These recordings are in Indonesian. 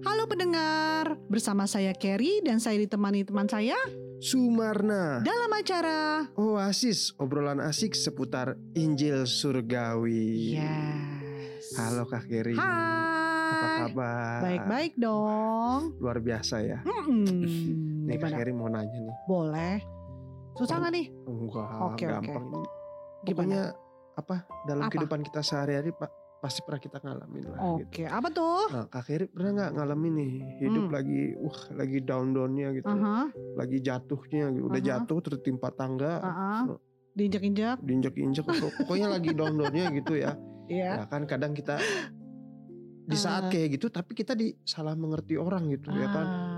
Halo pendengar, bersama saya Kerry dan saya ditemani teman saya Sumarna dalam acara Oasis obrolan asik seputar Injil Surgawi. Yes. Halo Kak. Apa Hai. kabar? Baik-baik dong. Luar biasa ya. Mm-mm. Nih Kak? Geri mau nanya nih. Boleh. Susah nggak nih? Enggak, Oke, oke. gampang. Ini Gimana? Pokoknya apa dalam Apa? kehidupan kita sehari-hari Pak pasti pernah kita ngalamin lah gitu. Oke, apa tuh? Nah, Kak Geri pernah nggak ngalamin nih hidup Hmm. lagi wah lagi down-downnya gitu. Aha, Lagi jatuhnya gitu. Udah Aha. jatuh tertimpa tangga, aha. Diinjak-injak. diinjek-injek pokoknya lagi down-downnya gitu ya. Iya. Ya kan kadang kita di saat Ah. kayak gitu tapi kita disalah mengerti orang gitu ya kan. Ah,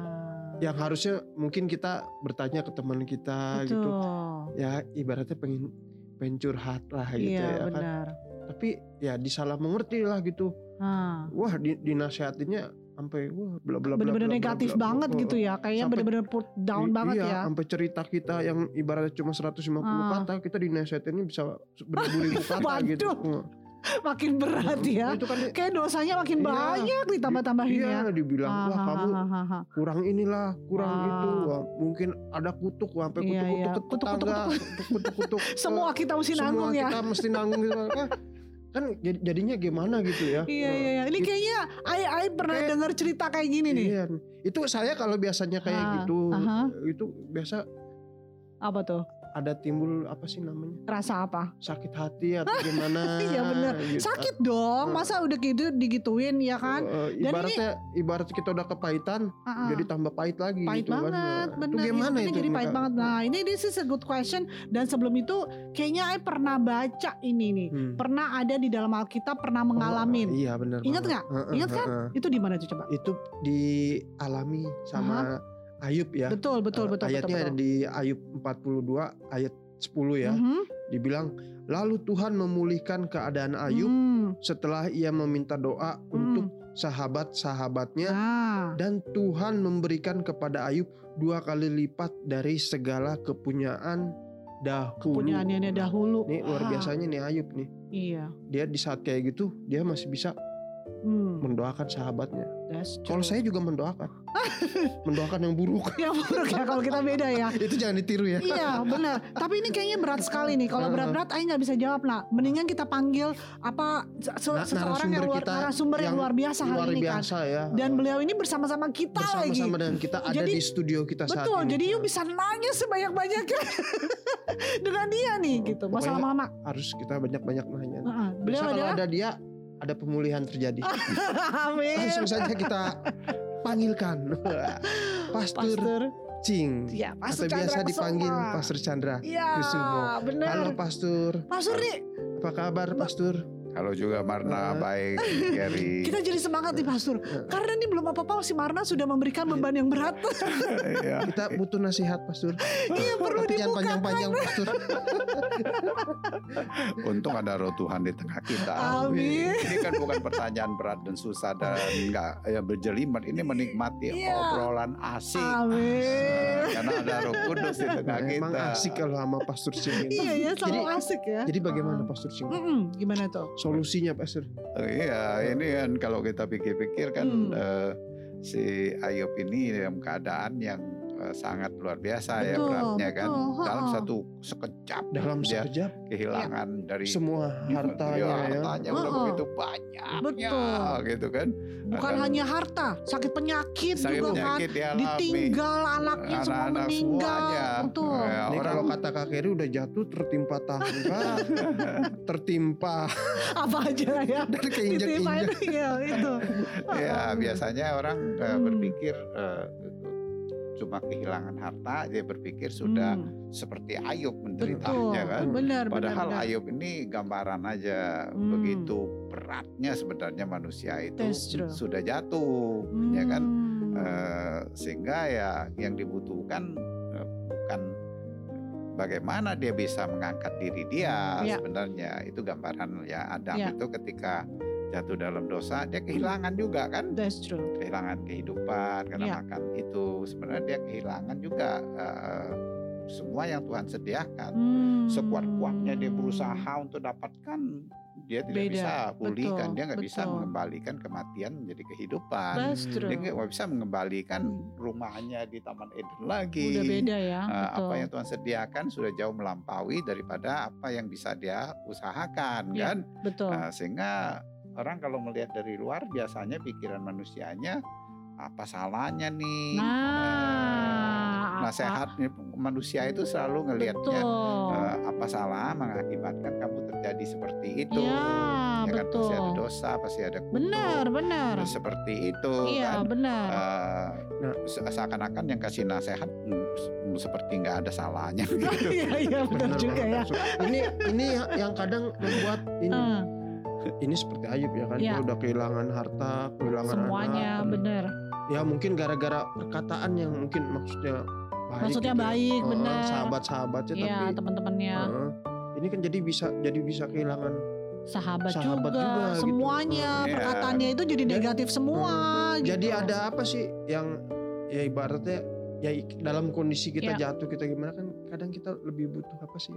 Yang harusnya mungkin kita bertanya ke teman kita gitu. Betul. Ya ibaratnya pengen pengen curhat lah gitu Iya, ya kan. Tapi ya disalah mengerti lah gitu. Ah. Wah, di, dinasihatinnya sampai wah bla bla bla. Bener-bener bla, bla, negatif bla, bla. banget Oh, gitu ya. Kayaknya bener-bener put down i- banget iya, ya. sampai cerita kita yang ibaratnya cuma 150 Ah. kata, kita dinasihatinnya bisa beribu-ribu kata gitu. Makin berat ya. Itu kan Kayak dosanya makin Iya. banyak ditambah-tambahin iya, ya. dibilang wah Ah, kamu ah, ah, ah. kurang inilah, kurang Wah. itu. Wah, mungkin ada kutuk, wah, sampai Iya, kutuk-kutuk iya. Kutuk, kutuk, tetangga, kutuk-kutuk. Semua kita mesti semua nanggung ya. kita mesti nanggung gitu. kan jad- jadinya gimana gitu ya. Iya iya iya. Ini kayaknya Ai Ai pernah Kayak- dengar cerita kayak gini nih. Iya. Itu saya kalau biasanya kayak Ah, gitu, aha. itu biasa Apa tuh? Ada timbul apa sih namanya? Rasa apa? Sakit hati atau gimana? Iya bener. gitu. Sakit dong. Masa udah gitu digituin ya kan? Eh, Dan ibaratnya ibarat kita udah kepahitan Ah, ah. jadi tambah pahit lagi pahit gitu kan. banget, Nah, bener. Itu gimana itu? jadi pahit banget. Nah ini this is a good question. Dan sebelum itu kayaknya Ai pernah baca ini nih. Hmm. Pernah ada di dalam Alkitab pernah mengalamin. Oh, iya benar. Ingat nggak? Heeh, Ingat kan? heeh. Itu di mana tuh coba? Itu dialami sama Ayub ya. Betul betul Eh, betul Ayatnya betul. ada di Ayub 42 ayat 10 ya. Mhm. Dibilang lalu Tuhan memulihkan keadaan Ayub Hmm. setelah ia meminta doa untuk sahabat-sahabatnya Ah. dan Tuhan memberikan kepada Ayub dua kali lipat dari segala kepunyaan dahulu. Kepunyaannya dahulu. Nih luar Wah, biasanya nih Ayub nih. Iya. Dia di saat kayak gitu dia masih bisa Hmm. mendoakan sahabatnya. Kalau saya juga mendoakan. mendoakan yang buruk. yang buruk ya kalau kita beda ya. Itu jangan ditiru ya. iya benar. Tapi ini kayaknya berat sekali nih. Kalau berat-berat Aing nggak bisa jawab lah. Mendingan kita panggil apa se- se- Na- seseorang yang luar kita narasumber yang, luar biasa luar hari ini kan. ya. Dan beliau ini bersama-sama kita lagi. bersama-sama dengan kita ada Jadi- di studio kita saat Betul. ini. Jadi yuk bisa nanya sebanyak-banyaknya dengan dia nih gitu. Masa Pokoknya lama-lama. harus kita banyak-banyak nanya. Heeh. Beliau Biasa kalau ada dia ada pemulihan terjadi. Amin. Langsung saja kita panggilkan Pastor, Pastor. Cing Ya, atau Pastor biasa Chandra dipanggil Kusuma. Pastor Chandra. Iya, benar. Halo Pastor, Pastor nih, apa kabar Pastor? Halo juga Marna, baik Gary. kita jadi semangat nih Pastor. Karena ini belum apa-apa si Marna sudah memberikan beban yang berat. ya. Kita butuh nasihat Pastor. Iya perlu Tapi jangan dibuka. panjang-panjang Pastor. Untung ada roh Tuhan di tengah kita. Amin. Ini kan bukan pertanyaan berat dan susah dan enggak ya berjelimet. Ini menikmati Iya. obrolan asik. Amin. Karena ada roh kudus di tengah Nah, kita. emang asik kalau sama Pastor Cing ini. Iya ya, selalu Jadi- asik ya. Jadi bagaimana Pastor Cing? Mm-mm, gimana tuh? Solusinya Pastor? Oh, iya, ini kan kalau kita pikir-pikir kan Hmm. eh, si Ayub ini dalam keadaan yang sangat luar biasa ya Betul, beratnya kan. betul, Dalam ha-ha. satu sekejap Dalam dia sekejap kehilangan dari semua hartanya Iya, ya. hartanya udah Oh, oh. begitu banyak Betul. gitu kan Bukan Akan- hanya harta, sakit penyakit sakit juga penyakit kan. dialami Ditinggal anaknya semua Anak-anak meninggal. semuanya. Betul. Ya, Ini orang kalau kata Kak Keri udah jatuh tertimpa tangga, tertimpa Apa aja ya. dan Ditimpa keinjek-injek. itu ya itu. ya biasanya orang eh, Hmm. berpikir eh, cuma kehilangan harta dia berpikir sudah Hmm, seperti Ayub betul. menderitanya kan Benar, benar, Padahal benar. Ayub ini gambaran aja Hmm. begitu beratnya sebenarnya manusia itu sudah jatuh, ya kan? Hmm. Eh, sehingga ya yang dibutuhkan eh, bukan bagaimana dia bisa mengangkat diri dia Ya. sebenarnya itu gambaran ya Adam Ya. itu ketika jatuh dalam dosa dia kehilangan juga kan That's true. kehilangan kehidupan karena Ya. makan itu sebenarnya dia kehilangan juga eh, semua yang Tuhan sediakan Hmm. sekuat-kuatnya dia berusaha untuk dapatkan dia tidak Beda, bisa pulihkan, betul, dia nggak bisa mengembalikan kematian menjadi kehidupan. Dia nggak bisa mengembalikan rumahnya di Taman Eden lagi. Udah beda ya, Eh, betul. apa yang Tuhan sediakan sudah jauh melampaui daripada apa yang bisa dia usahakan Iya, kan. betul. Nah, sehingga orang kalau melihat dari luar biasanya pikiran manusianya apa salahnya nih? Nah, apa- nasihat manusia itu selalu ngelihatnya betul. eh, apa salah mengakibatkan kamu terjadi seperti itu. Iya, Ya kan pasti ada betul. dosa, pasti ada kutuk. Benar, benar. Nah, seperti itu Iya, kan. benar. Eh, Nah. se- seakan-akan yang kasih nasihat mm, s- seperti nggak ada salahnya gitu. Iya, iya benar Benar juga ya. Ini ini yang kadang membuat ini Eh, ini seperti Ayub ya kan dia udah kehilangan harta, kehilangan semuanya anak. benar. Ya mungkin gara-gara perkataan yang mungkin maksudnya baik. Maksudnya gitu ya. baik, Heeh, benar. Sahabat-sahabatnya Iya, tapi teman-temannya, heeh, ini kan jadi bisa jadi bisa kehilangan sahabat, sahabat juga, juga gitu. semuanya Iya. perkataannya itu jadi negatif semua. jadi gitu. ada apa sih yang ya ibaratnya ya dalam kondisi kita Iya. jatuh kita gimana kan kadang kita lebih butuh apa sih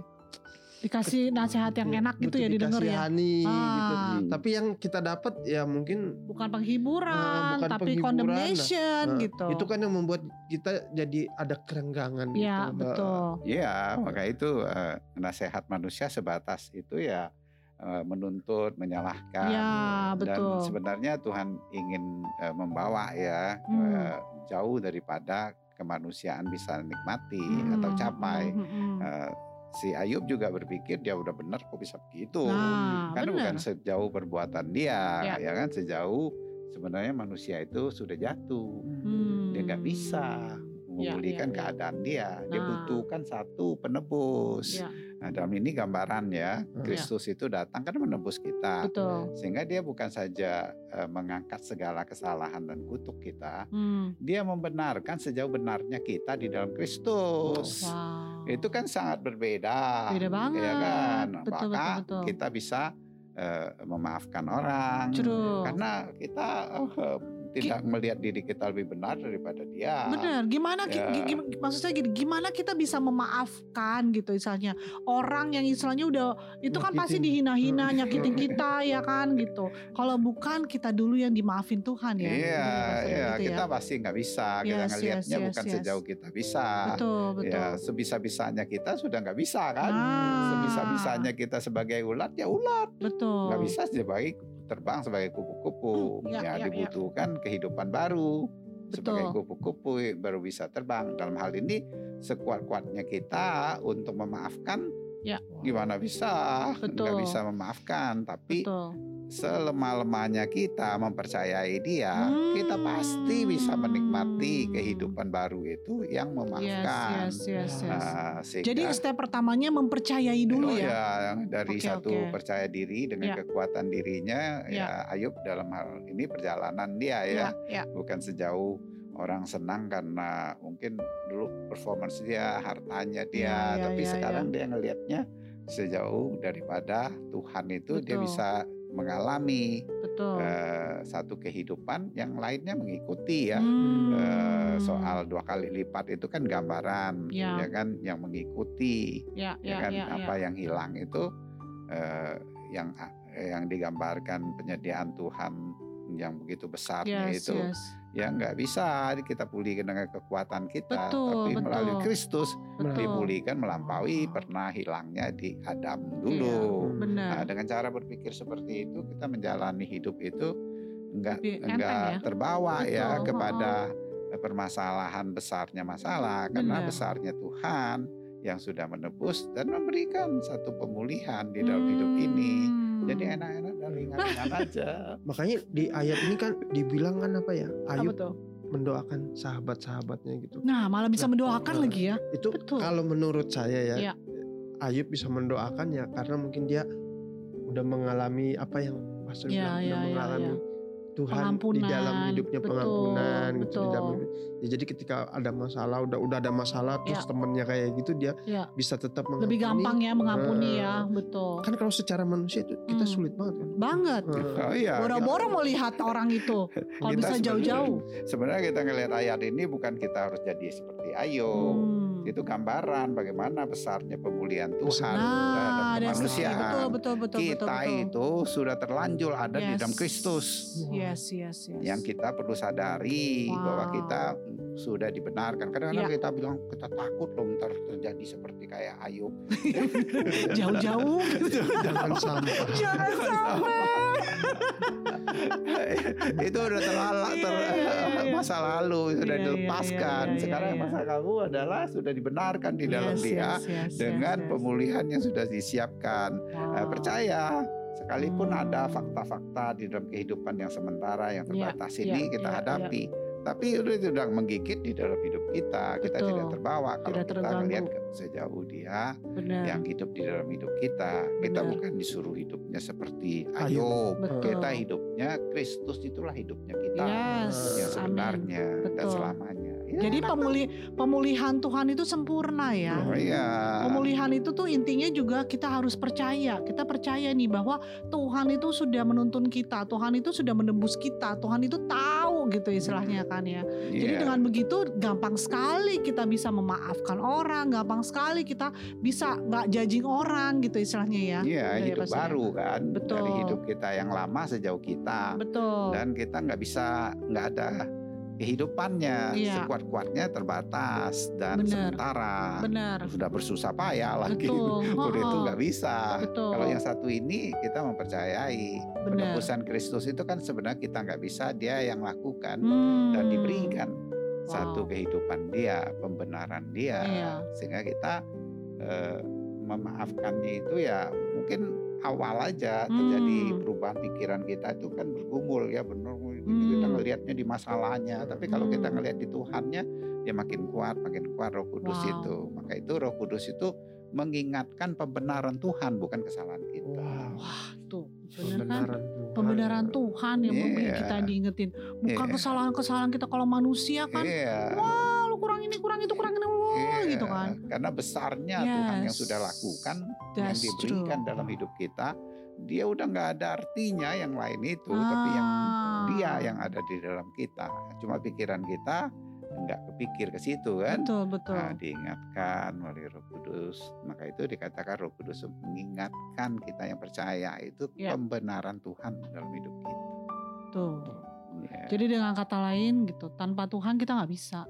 dikasih nasihat yang Iya, enak gitu ya didengar ya. dikasihani gitu Ah, tapi yang kita dapat ya mungkin bukan penghiburan, Ah, bukan tapi penghiburan, condemnation nah, gitu. itu kan yang membuat kita jadi ada kerenggangan Iya, gitu betul. Iya, maka itu eh, nasihat manusia sebatas itu ya eh, menuntut, menyalahkan. Iya, Dan betul. sebenarnya Tuhan ingin eh, membawa ya Hmm. jauh daripada kemanusiaan bisa nikmati Hmm, atau capai. hmm. Eh, si Ayub juga berpikir dia udah benar kok bisa begitu. Nah, Karena benar. bukan sejauh perbuatan dia, Ya. ya kan sejauh sebenarnya manusia itu sudah jatuh. Hmm. Dia nggak bisa Ya, memulihkan ya, ya. keadaan dia. Dia Nah. butuhkan satu penebus. Ya, Nah, dalam ini gambaran ya, Hmm. Kristus itu datang kan menebus kita. betul. Sehingga dia bukan saja eh, mengangkat segala kesalahan dan kutuk kita, Hmm. dia membenarkan sejauh benarnya kita di dalam Kristus. Wow. Itu kan sangat berbeda. Beda banget. Ya kan? Betul, Maka betul, betul. kita bisa eh, memaafkan orang. True. Karena kita eh, tidak melihat diri kita lebih benar daripada dia. Benar, gimana Ya. gi- gim- maksudnya gini, gimana kita bisa memaafkan gitu misalnya orang yang istilahnya udah itu kan pasti dihina-hina, Hmm. nyakitin kita ya kan gitu. Kalau bukan kita dulu yang dimaafin Tuhan ya. Iya, ya, iya, gitu kita ya. pasti nggak bisa. Kita Yes, ngelihatnya yes, bukan yes, sejauh kita bisa. Betul, betul. Ya, sebisa-bisanya kita sudah nggak bisa kan? Nah. Sebisa-bisanya kita sebagai ulat ya ulat. Betul. Nggak bisa sebagai terbang sebagai kupu-kupu. Hmm, ya, ya, ya, ya. Kehidupan baru. Sebagai Betul. kupu-kupu baru bisa terbang. Dalam hal ini sekuat-kuatnya kita untuk memaafkan. Ya. Gimana bisa? Nggak Betul. bisa memaafkan. Tapi Betul. Selemah-lemahnya kita mempercayai dia, kita pasti bisa menikmati Hmm. kehidupan baru itu yang memaafkan. Yes, yes, yes, yes. Sehingga- Jadi step pertamanya mempercayai dulu Oh ya. dari Oke, satu oke. percaya diri dengan Ya. kekuatan dirinya, Ya. ya Ayub dalam hal ini perjalanan dia ya, Ya, ya. bukan sejauh orang senang karena mungkin dulu performance dia, hartanya dia, Ya, ya, tapi ya, sekarang dia ngelihatnya sejauh daripada Tuhan itu dia Betul. bisa mengalami Betul. eh, satu kehidupan yang lainnya mengikuti ya. Hmm. Eh, soal dua kali lipat itu kan gambaran, Ya. ya kan, yang mengikuti, ya, ya, ya, kan, ya, apa ya. yang hilang itu eh, yang yang digambarkan penyediaan Tuhan yang begitu besarnya Yes, itu yes. ya nggak bisa kita pulihkan dengan kekuatan kita, Betul, tapi melalui betul. Kristus Betul. dipulihkan melampaui pernah hilangnya di Adam dulu. Iya, benar. Nah, dengan cara berpikir seperti itu kita menjalani hidup itu enteng enggak ya. terbawa ya Betul, kepada permasalahan besarnya masalah karena Benar. besarnya Tuhan yang sudah menebus dan memberikan satu pemulihan di dalam hidup ini. Hmm. Jadi enak-enak dan ringan-ringan aja. makanya di ayat ini kan dibilang kan apa ya Apa Ayub tuh? mendoakan sahabat-sahabatnya gitu Nah, malah bisa mendoakan Nah, lagi ya. itu Betul. kalau menurut saya ya Iya. Ayub bisa mendoakan ya karena mungkin dia udah mengalami apa yang Pastor Iya, bilang udah iya, iya, mengalami iya. Tuhan di dalam hidupnya betul, pengampunan gitu di betul. dalam. Ya, jadi ketika ada masalah udah udah ada masalah terus Iya. temennya kayak gitu dia Iya. bisa tetap Lebih mengampuni. gampang ya mengampuni Eh, ya, betul. Kan kalau secara manusia itu kita Hmm. sulit banget kan. Banget. Eh, Oh iya. Boro-boro mau lihat orang itu. Kalau bisa jauh-jauh. Sebenarnya kita ngelihat ayat ini bukan kita harus jadi seperti Ayub. Hmm. Itu gambaran bagaimana besarnya pemulihan Tuhan Nah, terhadap kemanusiaan. betul betul betul kita betul, betul. itu sudah terlanjur ada di dalam Yes. Kristus. Yes, yes, yes. Yang kita perlu sadari bahwa Wow. kita sudah dibenarkan. Kadang-kadang Ya. kita bilang kita takut loh ntar terjadi seperti kayak Ayub. jauh-jauh. Jangan sampai. Jangan sampai. itu udah terlalu ter, iya, iya. Masa lalu sudah Iya, iya, dilepaskan. iya, iya, Sekarang masa kamu adalah sudah dibenarkan di dalam Yes, Dia yes, yes, dengan yes, yes. pemulihan yang sudah disiapkan. Eh, Wow. percaya sekalipun Hmm. ada fakta-fakta di dalam kehidupan yang sementara yang Iya, terbatas iya, ini kita iya, hadapi. Tapi itu sudah menggigit di dalam hidup kita. Kita Betul. tidak terbawa kalau Tidak kita terganggu. melihat sejauh dia Benar. yang hidup di dalam hidup kita. Kita Benar. bukan disuruh hidupnya seperti Ayub. Ayub. Betul. Kita hidupnya Kristus itulah hidupnya kita Yes, yang amin. sebenarnya dan selamanya. Ya, Jadi pemuli pemulihan Tuhan itu sempurna ya. oh iya. Pemulihan itu tuh intinya juga kita harus percaya. Kita percaya nih bahwa Tuhan itu sudah menuntun kita, Tuhan itu sudah menembus kita, Tuhan itu tahu gitu istilahnya kan ya. Jadi Iya. dengan begitu gampang sekali kita bisa memaafkan orang, gampang sekali kita bisa nggak judging orang gitu istilahnya ya. Iya, Dari hidup Pastor baru kan Betul. dari hidup kita yang lama sejauh kita Betul. dan kita nggak bisa nggak ada kehidupannya Iya. sekuat-kuatnya terbatas dan Benar. sementara Benar. sudah bersusah payah lagi udah itu nggak bisa Betul. kalau yang satu ini kita mempercayai Benar. penebusan Kristus itu kan sebenarnya kita nggak bisa dia yang lakukan Hmm. dan diberikan satu Wow. kehidupan dia pembenaran dia Iya. sehingga kita eh, memaafkannya itu ya mungkin awal aja terjadi Hmm. perubahan pikiran kita itu kan bergumul ya benar kita Hmm. ngelihatnya di masalahnya tapi kalau kita Hmm. ngelihat di Tuhannya dia makin kuat makin kuat Roh Kudus Wow. itu maka itu Roh Kudus itu mengingatkan pembenaran Tuhan bukan kesalahan kita Wow. Wah, tuh kan? Pembenaran Tuhan. Pembenaran Tuhan yang memberi Iya. kita diingetin. Bukan Iya. kesalahan-kesalahan kita kalau manusia kan. Iya. Wah, lu kurang ini, kurang itu, kurang ini, Iya, gitu kan. Karena besarnya Tuhan yang Yes. sudah lakukan, yang That's diberikan true. dalam hidup kita, dia udah nggak ada artinya yang lain itu, tapi yang Ah. dia yang ada di dalam kita. Cuma pikiran kita nggak kepikir ke situ kan. Betul, betul. Nah, diingatkan melalui Roh Kudus. Maka itu dikatakan Roh Kudus mengingatkan kita yang percaya itu Ya. pembenaran Tuhan dalam hidup kita. Tuh. Ya. Jadi dengan kata lain gitu, tanpa Tuhan kita nggak bisa.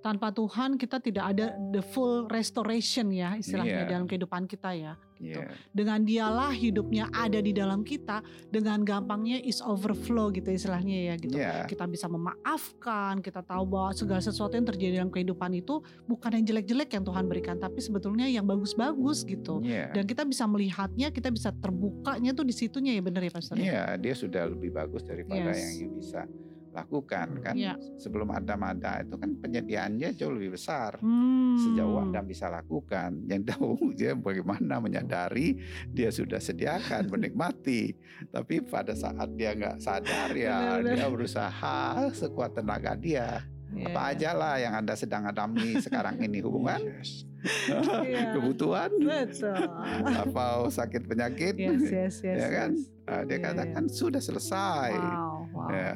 Tanpa Tuhan kita tidak ada the full restoration ya istilahnya Iya. dalam kehidupan kita ya. Gitu. Ya. Dengan dialah hidupnya ada di dalam kita, dengan gampangnya is overflow gitu istilahnya ya gitu. Ya. Kita bisa memaafkan, kita tahu bahwa segala sesuatu yang terjadi dalam kehidupan itu bukan yang jelek-jelek yang Tuhan berikan, tapi sebetulnya yang bagus-bagus gitu. Ya. Dan kita bisa melihatnya, kita bisa terbukanya tuh di situnya ya benar ya Pastor? Iya, dia sudah lebih bagus daripada Yes. yang you bisa lakukan kan. Iya. Sebelum Adam ada itu kan penyediaannya jauh lebih besar. Hmm. Sejauh Adam bisa lakukan, yang tahu dia bagaimana menyadari dia sudah sediakan menikmati. Tapi pada saat dia nggak sadar ya dia berusaha sekuat tenaga dia. Iya, Apa iya. aja lah yang anda sedang alami sekarang ini hubungan, Yes. Iya. kebutuhan, Betul. atau sakit penyakit, Yes, yes, yes. ya kan? yes. Nah, dia Iya, katakan sudah selesai. Wow, wow. Ya,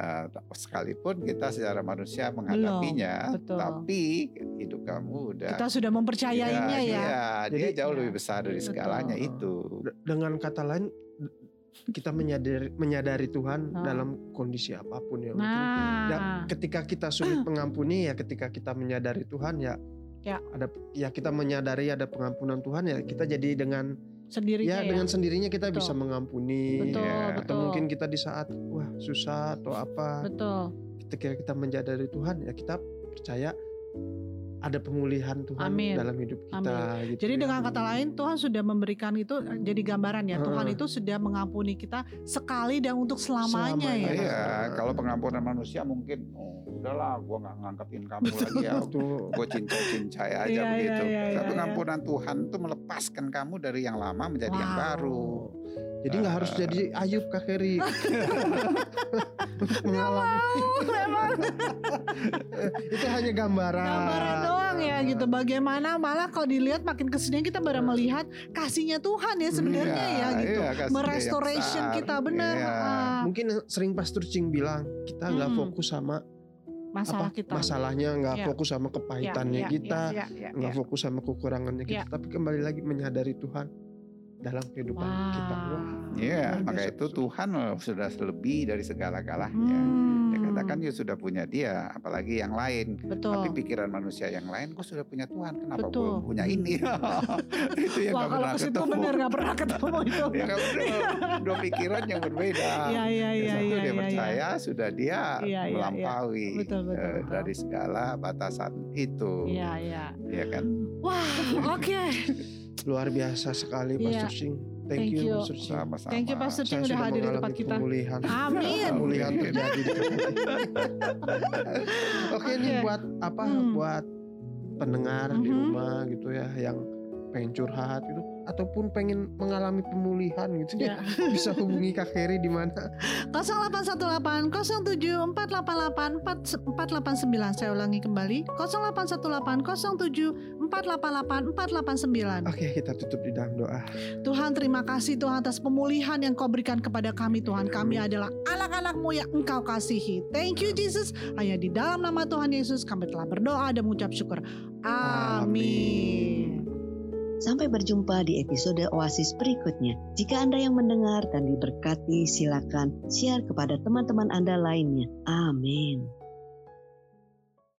sekalipun kita secara manusia menghadapinya, betul. tapi hidup kamu udah Kita sudah mempercayainya ya. iya, dia Jadi- jauh Ya, lebih besar dari betul. segalanya itu. D- Dengan kata lain kita menyadari menyadari Tuhan Ah. dalam kondisi apa pun ya. Nah, Dan ketika kita sulit mengampuni ya ketika kita menyadari Tuhan ya Ya. ada ya kita menyadari ada pengampunan Tuhan ya kita jadi dengan sendirinya ya ya. dengan sendirinya kita Betul. bisa mengampuni Betul, Ya. atau betul. mungkin kita di saat wah susah atau apa Betul. ketika kita menyadari Tuhan ya kita percaya ada pemulihan Tuhan Amin. dalam hidup kita gitu Jadi ya. dengan kata lain Tuhan sudah memberikan itu jadi gambaran ya. Tuhan Heeh. itu sudah mengampuni kita sekali dan untuk selamanya, Selamanya. ya. Iya, kalau pengampunan manusia mungkin oh, udahlah gua nggak ngangkatin kamu lagi ya. Tuh. Gue cincai-cincai aja Iya, begitu. iya, iya, Tapi iya, pengampunan Tuhan itu melepaskan kamu dari yang lama menjadi yang Wow. baru. Jadi nggak harus Ah. jadi Ayub Kak Heri untuk mengalami Memang itu hanya gambaran gambaran doang ya gitu. Bagaimana malah kalau dilihat makin ke sini kita baru melihat kasihnya Tuhan ya sebenarnya Iya, ya gitu. iya, yang Merestoration kita benar. Iya. Ah. mungkin sering Pastor Cing bilang kita nggak Hmm. fokus sama masalah apa kita. masalahnya nggak Ya. fokus sama Ya, kepahitannya ya, kita ya, ya, nggak ya. fokus sama kekurangannya kita Ya. tapi kembali lagi menyadari Tuhan dalam kehidupan kita Wow. Wah, Iya, luar maka biasa, itu. Tuhan oh, sudah lebih dari segala-galanya. Hmm. Dia katakan ya sudah punya dia, apalagi yang lain. Betul. Tapi pikiran manusia yang lain, kok sudah punya Tuhan, kenapa Betul. belum punya ini? itu yang Wah nggak kalau ketemu. bener nggak pernah ketemu itu. ya kan dua pikiran yang berbeda. Iya iya Yang iya satu iya dia iya. percaya sudah dia Iya, iya, iya. melampaui Betul, betul, eh, betul. dari segala batasan itu, Iya iya. ya kan? Wah oke. luar biasa sekali Iya. Pastor Sing thank, Thank you, you. Pastor Sing Sama-sama. Thank you Pastor saya Cing udah sudah hadir di tempat kita. pemulihan Amin. pemulihan terjadi di tempat kita. Oke ini Oke. buat apa Hmm. buat pendengar di Mhm. rumah gitu ya yang pengen curhat gitu ataupun pengen mengalami pemulihan gitu Ya. ya bisa hubungi Kak Heri di mana 0818 07 488 489 saya ulangi kembali 0818 07 488 489 Oke kita tutup di dalam doa. Tuhan terima kasih Tuhan atas pemulihan yang kau berikan kepada kami Tuhan. Kami adalah anak-anakmu yang engkau kasihi. Thank you Jesus. Hanya di dalam nama Tuhan Yesus kami telah berdoa dan mengucap syukur. Amin. Sampai berjumpa di episode Oasis berikutnya. Jika Anda yang mendengar dan diberkati, silakan share kepada teman-teman Anda lainnya. Amin.